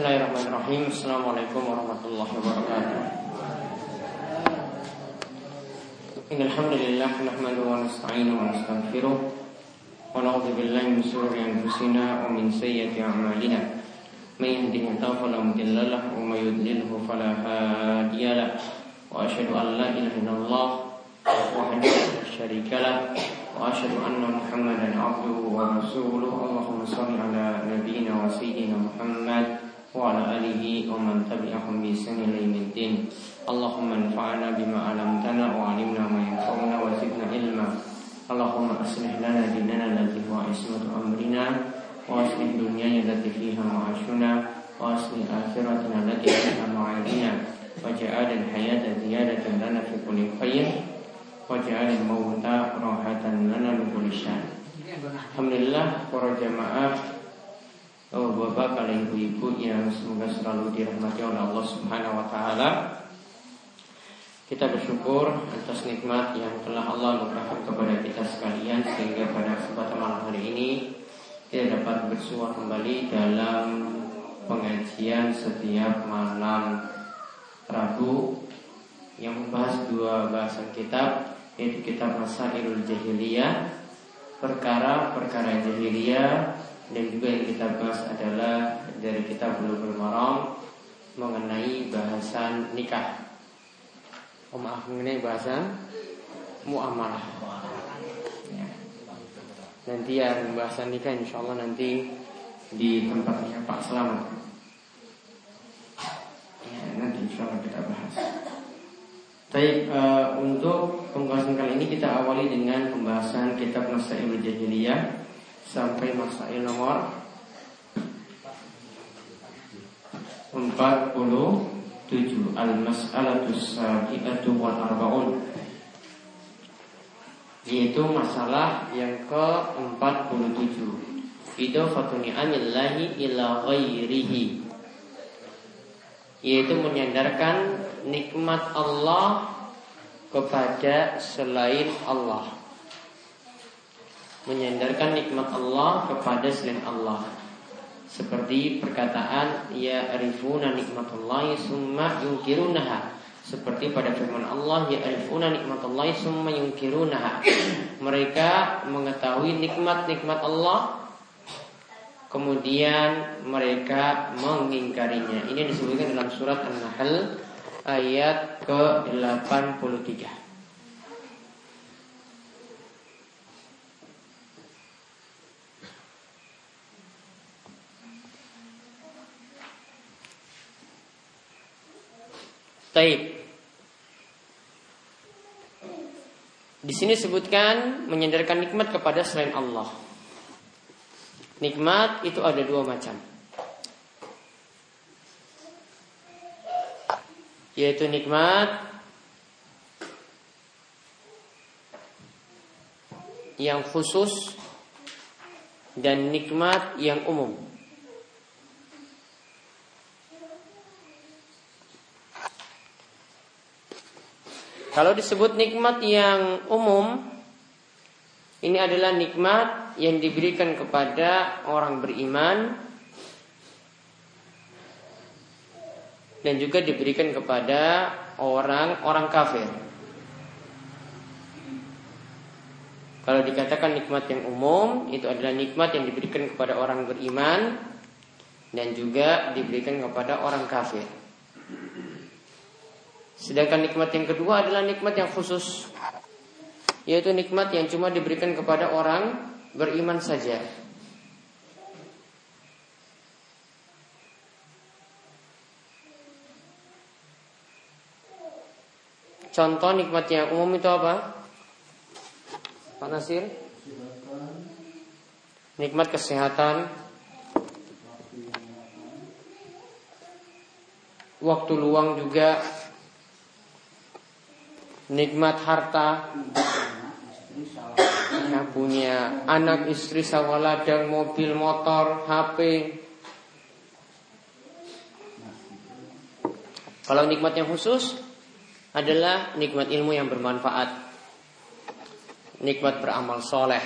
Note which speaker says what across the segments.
Speaker 1: Bismillahirrahmanirrahim. Assalamualaikum warahmatullahi wabarakatuh. إن الحمد لله نحمده ونستعينه ونستغفره ونعوذ بالله من شرور أنفسنا ومن سيئة أعمالنا من يهده الله فلا مضل له ومن يضلله فلا هادي له وأشهد أن لا إله إلا الله وحده لا شريك له وأشهد أن محمدا عبده ورسوله اللهم صل على نبينا وسيدنا محمد وعلى آله ومن تبعهم بإحسان إلى يوم الدين اللهم انفعنا بما علمتنا وعلمنا ما ينفعنا وزدنا علما اللهم أصلح لنا ديننا الذي هو عصمة أمرنا وأصلح دنيانا التي فيها معاشنا وأصلح آخرتنا التي فيها معادنا وجعل الحياة زيادة لنا في كل خير Waj'alil mauta rohatan lana min Alhamdulillah para jamaah Oh bapak kalian ibu-ibu yang semoga selalu dirahmati oleh Allah Subhanahu wa taala. Kita bersyukur atas nikmat yang telah Allah limpahkan kepada kita sekalian sehingga pada kesempatan malam hari ini kita dapat bersua kembali dalam pengajian setiap malam Rabu yang membahas dua bahasan kitab yaitu kitab Masailul Jahiliyah perkara-perkara jahiliyah dan juga yang kita bahas adalah dari kitab Bulughul Maram mengenai bahasan nikah. Oh maaf mengenai bahasan muamalah. Ya. Nanti yang bahasan nikah insya Allah nanti di tempatnya Pak Selamat. Ya, nanti insya Allah kita bahas. Baik, uh, untuk pembahasan kali ini kita awali dengan pembahasan kitab Masail Jahiliyah sampai Masail nomor 47 Al-Mas'alatus Sabi'atu wal Arba'un. Yaitu masalah yang ke-47 Idofatuni anillahi ila ghairihi. Yaitu menyandarkan nikmat Allah kepada selain Allah. Menyandarkan nikmat Allah kepada selain Allah. Seperti perkataan ya arifuna nikmatullahi summa yungkirunaha. Seperti pada firman Allah ya arifuna nikmatullahi summa yungkirunaha. Mereka mengetahui nikmat-nikmat Allah kemudian mereka mengingkarinya. Ini disebutkan dalam surat An-Nahl ayat ke-83. Taib. Di sini sebutkan menyandarkan nikmat kepada selain Allah. Nikmat itu ada dua macam. Yaitu nikmat yang khusus dan nikmat yang umum. Kalau disebut nikmat yang umum, ini adalah nikmat yang diberikan kepada orang beriman dan juga diberikan kepada orang-orang kafir. Kalau dikatakan nikmat yang umum, itu adalah nikmat yang diberikan kepada orang beriman dan juga diberikan kepada orang kafir. Sedangkan nikmat yang kedua adalah nikmat yang khusus yaitu nikmat yang cuma diberikan kepada orang beriman saja. Contoh nikmat yang umum itu apa? Pak Nasir? Nikmat kesehatan Waktu luang juga Nikmat harta. Yang punya anak istri sawaladang mobil motor HP kalau nikmat yang khusus adalah nikmat ilmu yang bermanfaat. Nikmat beramal soleh.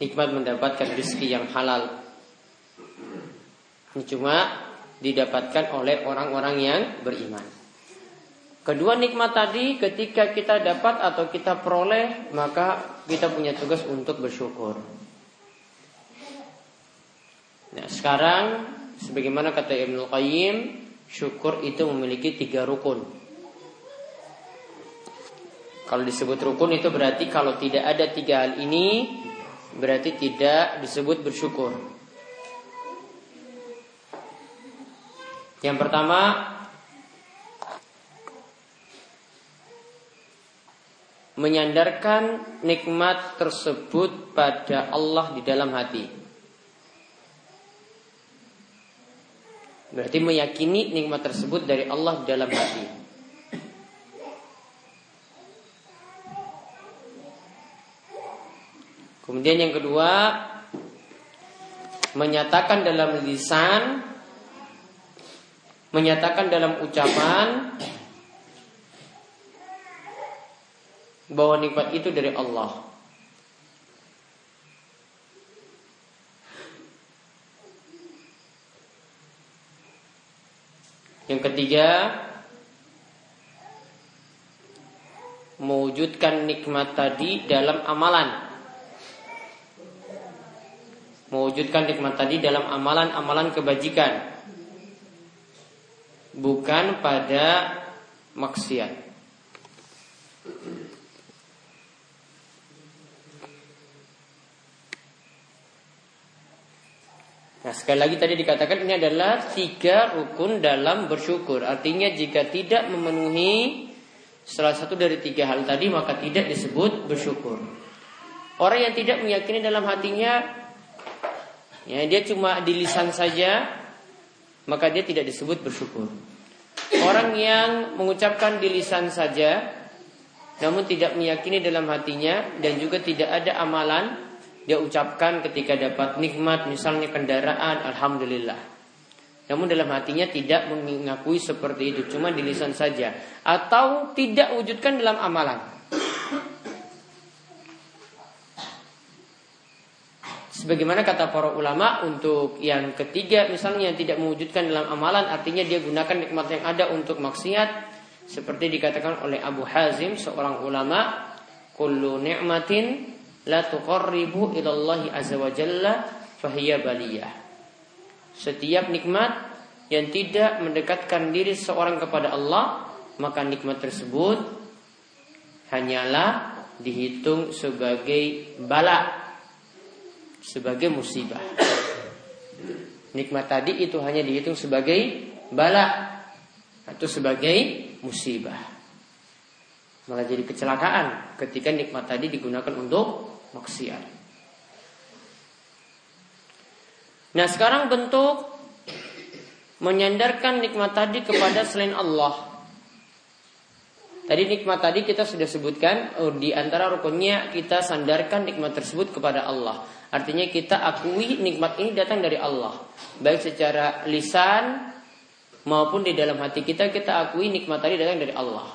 Speaker 1: Nikmat mendapatkan rezeki yang halal. Ini cuma didapatkan oleh orang-orang yang beriman. Kedua nikmat tadi ketika kita dapat atau kita peroleh maka kita punya tugas untuk bersyukur. Nah sekarang sebagaimana kata Ibnu Qayyim syukur itu memiliki tiga rukun. Kalau disebut rukun itu berarti kalau tidak ada tiga hal ini berarti tidak disebut bersyukur. Yang pertama menyandarkan nikmat tersebut pada Allah di dalam hati. Berarti meyakini nikmat tersebut dari Allah di dalam hati. Kemudian yang kedua menyatakan dalam lisan menyatakan dalam ucapan bahwa nikmat itu dari Allah. Yang ketiga, mewujudkan nikmat tadi dalam amalan. Mewujudkan nikmat tadi dalam amalan-amalan kebajikan bukan pada maksiat. Nah sekali lagi tadi dikatakan ini adalah tiga rukun dalam bersyukur. Artinya jika tidak memenuhi salah satu dari tiga hal tadi maka tidak disebut bersyukur. Orang yang tidak meyakini dalam hatinya, ya dia cuma di lisan saja, maka dia tidak disebut bersyukur. Orang yang mengucapkan di lisan saja namun tidak meyakini dalam hatinya dan juga tidak ada amalan dia ucapkan ketika dapat nikmat misalnya kendaraan alhamdulillah. Namun dalam hatinya tidak mengakui seperti itu, cuma di lisan saja atau tidak wujudkan dalam amalan. Sebagaimana kata para ulama untuk yang ketiga misalnya yang tidak mewujudkan dalam amalan artinya dia gunakan nikmat yang ada untuk maksiat seperti dikatakan oleh Abu Hazim seorang ulama kullu ni'matin la tuqarribu ilallahi azza wa jalla fahiya baliyah. Setiap nikmat yang tidak mendekatkan diri seorang kepada Allah maka nikmat tersebut hanyalah dihitung sebagai bala sebagai musibah. Nikmat tadi itu hanya dihitung sebagai bala atau sebagai musibah. Malah jadi kecelakaan ketika nikmat tadi digunakan untuk maksiat. Nah sekarang bentuk menyandarkan nikmat tadi kepada selain Allah. Tadi nikmat tadi kita sudah sebutkan oh, di antara rukunnya kita sandarkan nikmat tersebut kepada Allah. Artinya kita akui nikmat ini datang dari Allah. Baik secara lisan maupun di dalam hati kita kita akui nikmat tadi datang dari Allah.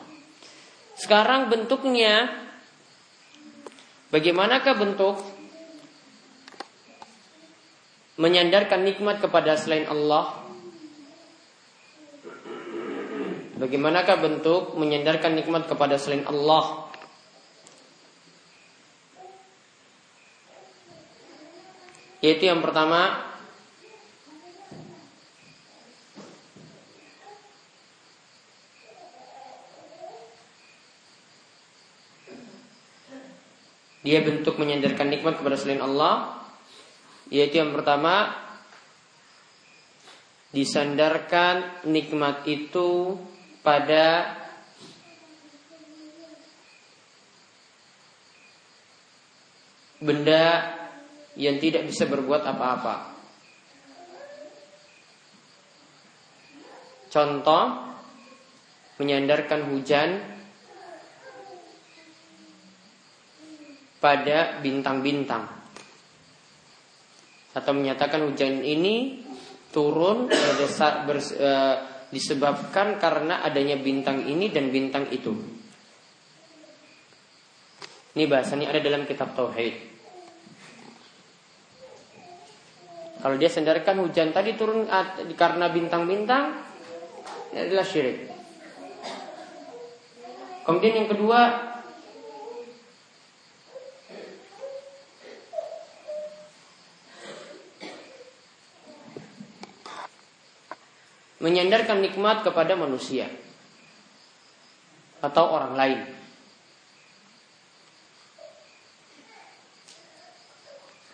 Speaker 1: Sekarang bentuknya bagaimanakah bentuk menyandarkan nikmat kepada selain Allah? Bagaimanakah bentuk menyandarkan nikmat kepada selain Allah? Yaitu yang pertama Dia bentuk menyandarkan nikmat kepada selain Allah Yaitu yang pertama Disandarkan nikmat itu pada Benda yang tidak bisa berbuat apa-apa. Contoh menyandarkan hujan pada bintang-bintang atau menyatakan hujan ini turun berdasar, bers, e, disebabkan karena adanya bintang ini dan bintang itu. Ini bahasanya ada dalam kitab tauhid. Kalau dia sandarkan hujan tadi turun karena bintang-bintang, ini adalah syirik. Kemudian yang kedua, menyandarkan nikmat kepada manusia atau orang lain.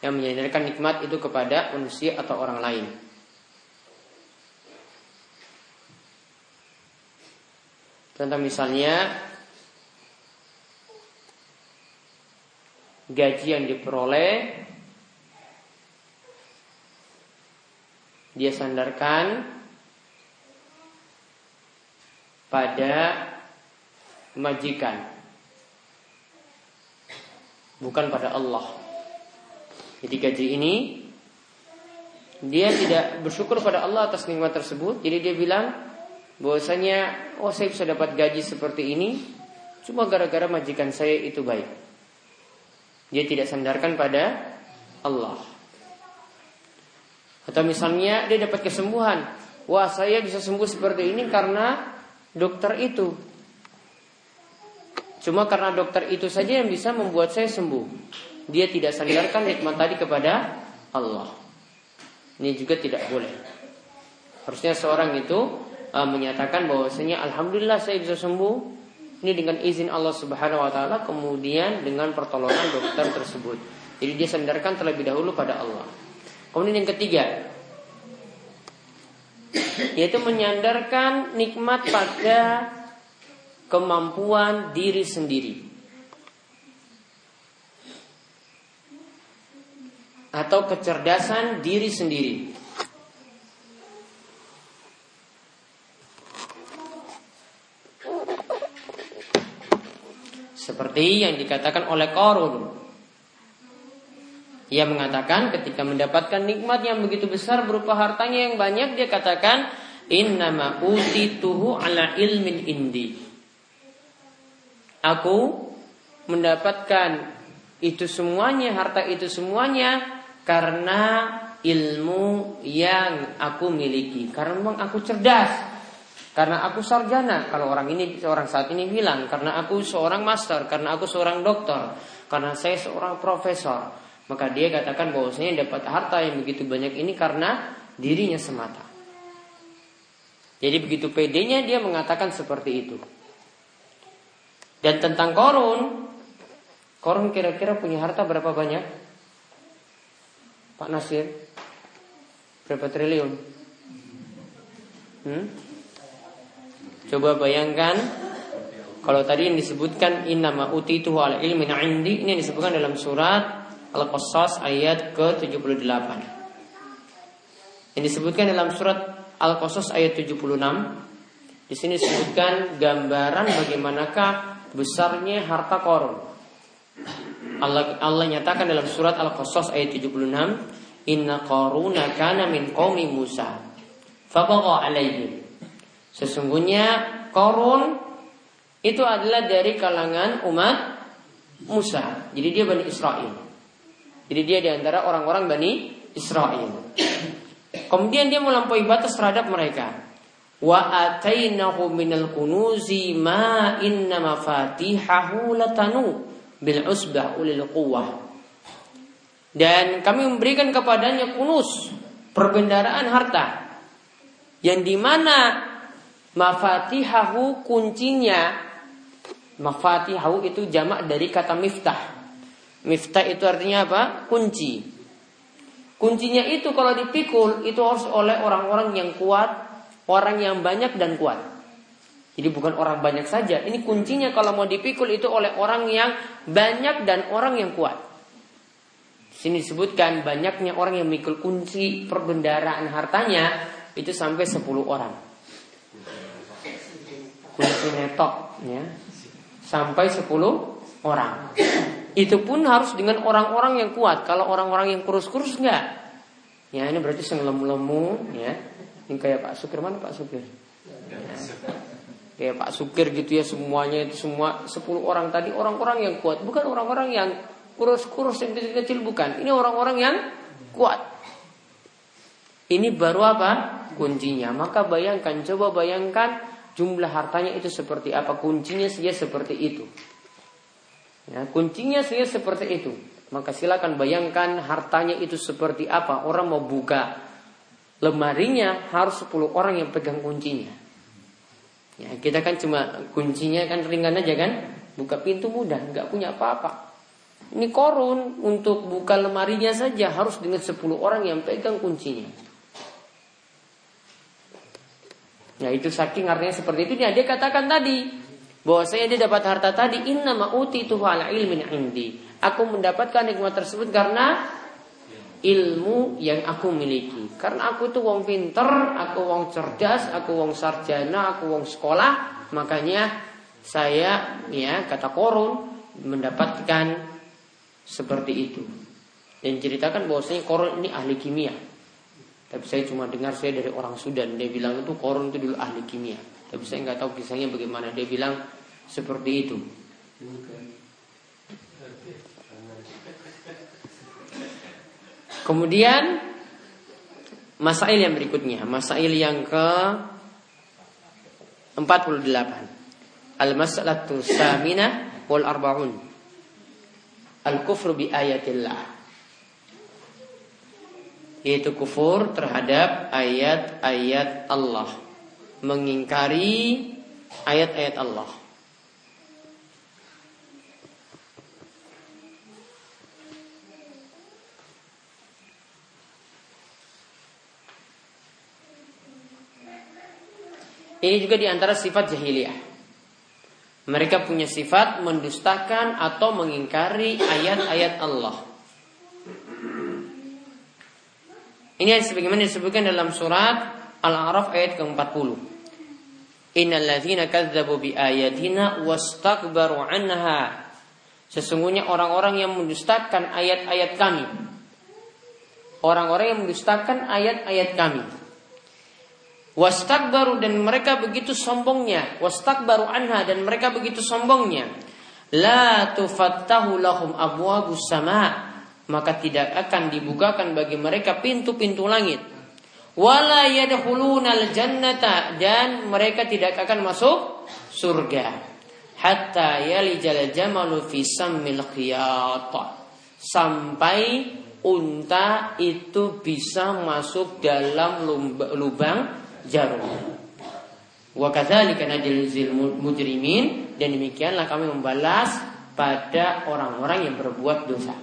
Speaker 1: yang menyandarkan nikmat itu kepada manusia atau orang lain. Contoh misalnya gaji yang diperoleh dia sandarkan pada majikan bukan pada Allah. Jadi gaji ini dia tidak bersyukur pada Allah atas nikmat tersebut. Jadi dia bilang bahwasanya oh saya bisa dapat gaji seperti ini cuma gara-gara majikan saya itu baik. Dia tidak sandarkan pada Allah. Atau misalnya dia dapat kesembuhan. Wah saya bisa sembuh seperti ini karena dokter itu. Cuma karena dokter itu saja yang bisa membuat saya sembuh dia tidak sandarkan nikmat tadi kepada Allah. Ini juga tidak boleh. Harusnya seorang itu uh, menyatakan bahwasanya alhamdulillah saya bisa sembuh ini dengan izin Allah Subhanahu wa taala kemudian dengan pertolongan dokter tersebut. Jadi dia sandarkan terlebih dahulu pada Allah. Kemudian yang ketiga yaitu menyandarkan nikmat pada kemampuan diri sendiri. atau kecerdasan diri sendiri. Seperti yang dikatakan oleh Korun. Ia mengatakan ketika mendapatkan nikmat yang begitu besar berupa hartanya yang banyak dia katakan innama utituhu ala ilmin indi. Aku mendapatkan itu semuanya harta itu semuanya karena ilmu yang aku miliki. Karena memang aku cerdas. Karena aku sarjana. Kalau orang ini orang saat ini bilang karena aku seorang master, karena aku seorang dokter, karena saya seorang profesor. Maka dia katakan bahwasanya dapat harta yang begitu banyak ini karena dirinya semata. Jadi begitu pedenya dia mengatakan seperti itu. Dan tentang korun, korun kira-kira punya harta berapa banyak? Pak Nasir Berapa triliun? Hmm? Coba bayangkan Kalau tadi yang disebutkan Innama utitu ala ilmin indi Ini yang disebutkan dalam surat Al-Qasas ayat ke-78 Yang disebutkan dalam surat Al-Qasas ayat 76 Di sini disebutkan gambaran bagaimanakah besarnya harta korun Allah Allah nyatakan dalam surat Al-Qasas ayat 76, "Inna Qaruna kana min qaumi Musa, fabagha alaihim." Sesungguhnya Qarun itu adalah dari kalangan umat Musa. Jadi dia Bani Israel. Jadi dia di antara orang-orang Bani Israel. Kemudian dia melampaui batas terhadap mereka. Wa atainahu minal kunuzi ma inna mafatihahu latanu bil usbah ulil quwwah. Dan kami memberikan kepadanya kunus perbendaraan harta yang di mana mafatihahu kuncinya mafatihahu itu jamak dari kata miftah. Miftah itu artinya apa? Kunci. Kuncinya itu kalau dipikul itu harus oleh orang-orang yang kuat, orang yang banyak dan kuat. Jadi bukan orang banyak saja. Ini kuncinya kalau mau dipikul itu oleh orang yang banyak dan orang yang kuat. Sini disebutkan banyaknya orang yang mikul kunci perbendaraan hartanya itu sampai 10 orang. Kunci netok ya. Sampai 10 orang. Itu pun harus dengan orang-orang yang kuat. Kalau orang-orang yang kurus-kurus enggak. Ya ini berarti sengelemu ya. Ini kayak Pak Sukir mana Pak Sukir? Ya kayak Pak Sukir gitu ya semuanya itu semua 10 orang tadi orang-orang yang kuat bukan orang-orang yang kurus-kurus yang kecil-kecil bukan ini orang-orang yang kuat Ini baru apa? Kuncinya. Maka bayangkan, coba bayangkan jumlah hartanya itu seperti apa. Kuncinya saja seperti itu. Ya, kuncinya saja seperti itu. Maka silakan bayangkan hartanya itu seperti apa. Orang mau buka lemarinya harus 10 orang yang pegang kuncinya. Ya, kita kan cuma kuncinya kan ringan aja kan. Buka pintu mudah, nggak punya apa-apa. Ini korun untuk buka lemarinya saja harus dengan 10 orang yang pegang kuncinya. Ya itu saking artinya seperti itu dia, dia katakan tadi bahwa saya dia dapat harta tadi inna ma'uti itu ala ilmin indi. Aku mendapatkan nikmat tersebut karena ilmu yang aku miliki. Karena aku itu wong pinter, aku wong cerdas, aku wong sarjana, aku wong sekolah, makanya saya ya kata korun mendapatkan seperti itu. Dan ceritakan bahwasanya Korun ini ahli kimia. Tapi saya cuma dengar saya dari orang Sudan. Dia bilang itu Korun itu dulu ahli kimia. Tapi saya nggak tahu kisahnya bagaimana. Dia bilang seperti itu. Kemudian masail yang berikutnya, masail yang ke 48. Al-mas'alatu samina wal arba'un al-kufru bi ayatillah yaitu kufur terhadap ayat-ayat Allah mengingkari ayat-ayat Allah Ini juga di antara sifat jahiliyah. Mereka punya sifat mendustakan atau mengingkari ayat-ayat Allah. Ini sebagaimana disebutkan dalam surat Al-A'raf ayat ke-40. Innal kadzdzabu bi ayatina wastakbaru anha. Sesungguhnya orang-orang yang mendustakan ayat-ayat kami. Orang-orang yang mendustakan ayat-ayat kami Wastakbaru dan mereka begitu sombongnya. Wastakbaru anha dan mereka begitu sombongnya. La tufattahu lahum abwabus sama. Maka tidak akan dibukakan bagi mereka pintu-pintu langit. Wala yadkhulunal jannata dan mereka tidak akan masuk surga. Hatta yalijal jamalu fi sammil. Sampai unta itu bisa masuk dalam lubang jarum. Wa kadzalika najzil mujrimin dan demikianlah kami membalas pada orang-orang yang berbuat dosa.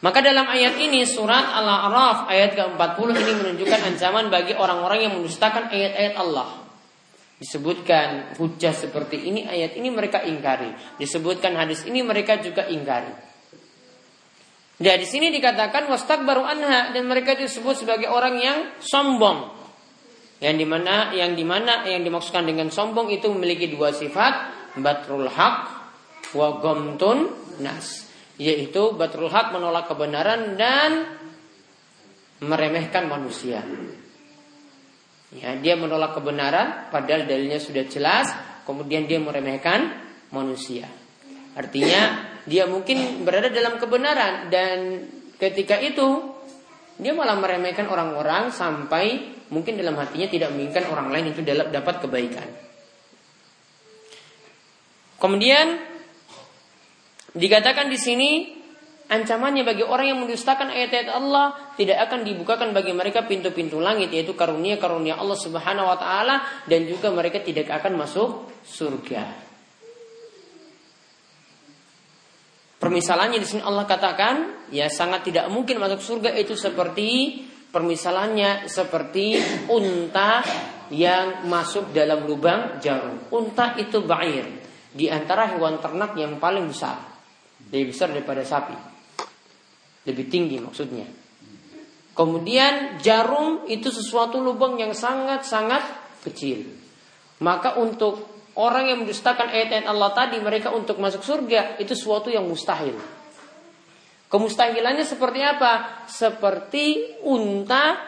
Speaker 1: Maka dalam ayat ini surat Al-A'raf ayat ke-40 ini menunjukkan ancaman bagi orang-orang yang mendustakan ayat-ayat Allah. Disebutkan hujah seperti ini ayat ini mereka ingkari. Disebutkan hadis ini mereka juga ingkari. Dan di sini dikatakan baru anha dan mereka disebut sebagai orang yang sombong. Yang di mana yang di mana yang dimaksudkan dengan sombong itu memiliki dua sifat, batrul haq wa gomtun nas. Yaitu batrul haq menolak kebenaran dan meremehkan manusia. Ya, dia menolak kebenaran padahal dalilnya sudah jelas, kemudian dia meremehkan manusia. Artinya dia mungkin berada dalam kebenaran dan ketika itu dia malah meremehkan orang-orang sampai mungkin dalam hatinya tidak menginginkan orang lain itu dapat kebaikan. Kemudian dikatakan di sini ancamannya bagi orang yang mendustakan ayat-ayat Allah tidak akan dibukakan bagi mereka pintu-pintu langit yaitu karunia-karunia Allah Subhanahu wa taala dan juga mereka tidak akan masuk surga. Permisalannya di sini Allah katakan, ya sangat tidak mungkin masuk surga itu seperti permisalannya seperti unta yang masuk dalam lubang jarum. Unta itu bair, di antara hewan ternak yang paling besar. Lebih besar daripada sapi. Lebih tinggi maksudnya. Kemudian jarum itu sesuatu lubang yang sangat-sangat kecil. Maka untuk orang yang mendustakan ayat-ayat Allah tadi mereka untuk masuk surga itu suatu yang mustahil. Kemustahilannya seperti apa? Seperti unta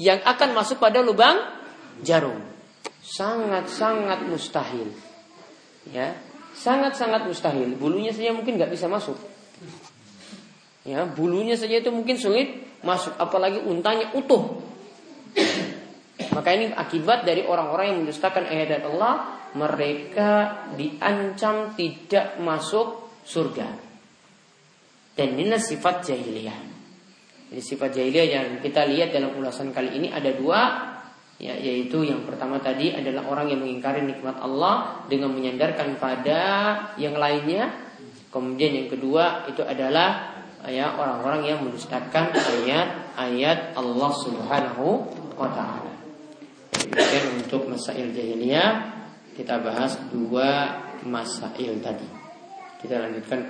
Speaker 1: yang akan masuk pada lubang jarum. Sangat-sangat mustahil. Ya, sangat-sangat mustahil. Bulunya saja mungkin nggak bisa masuk. Ya, bulunya saja itu mungkin sulit masuk, apalagi untanya utuh. Maka ini akibat dari orang-orang yang mendustakan ayat Allah, mereka diancam tidak masuk surga. Dan inilah sifat jahiliyah. Jadi sifat jahiliyah yang kita lihat dalam ulasan kali ini ada dua, ya, yaitu yang pertama tadi adalah orang yang mengingkari nikmat Allah dengan menyandarkan pada yang lainnya. Kemudian yang kedua itu adalah ya orang-orang yang mendustakan ayat-ayat Allah Subhanahu wa taala. Demikian untuk masail jahiliyah kita bahas dua masail tadi. Kita lanjutkan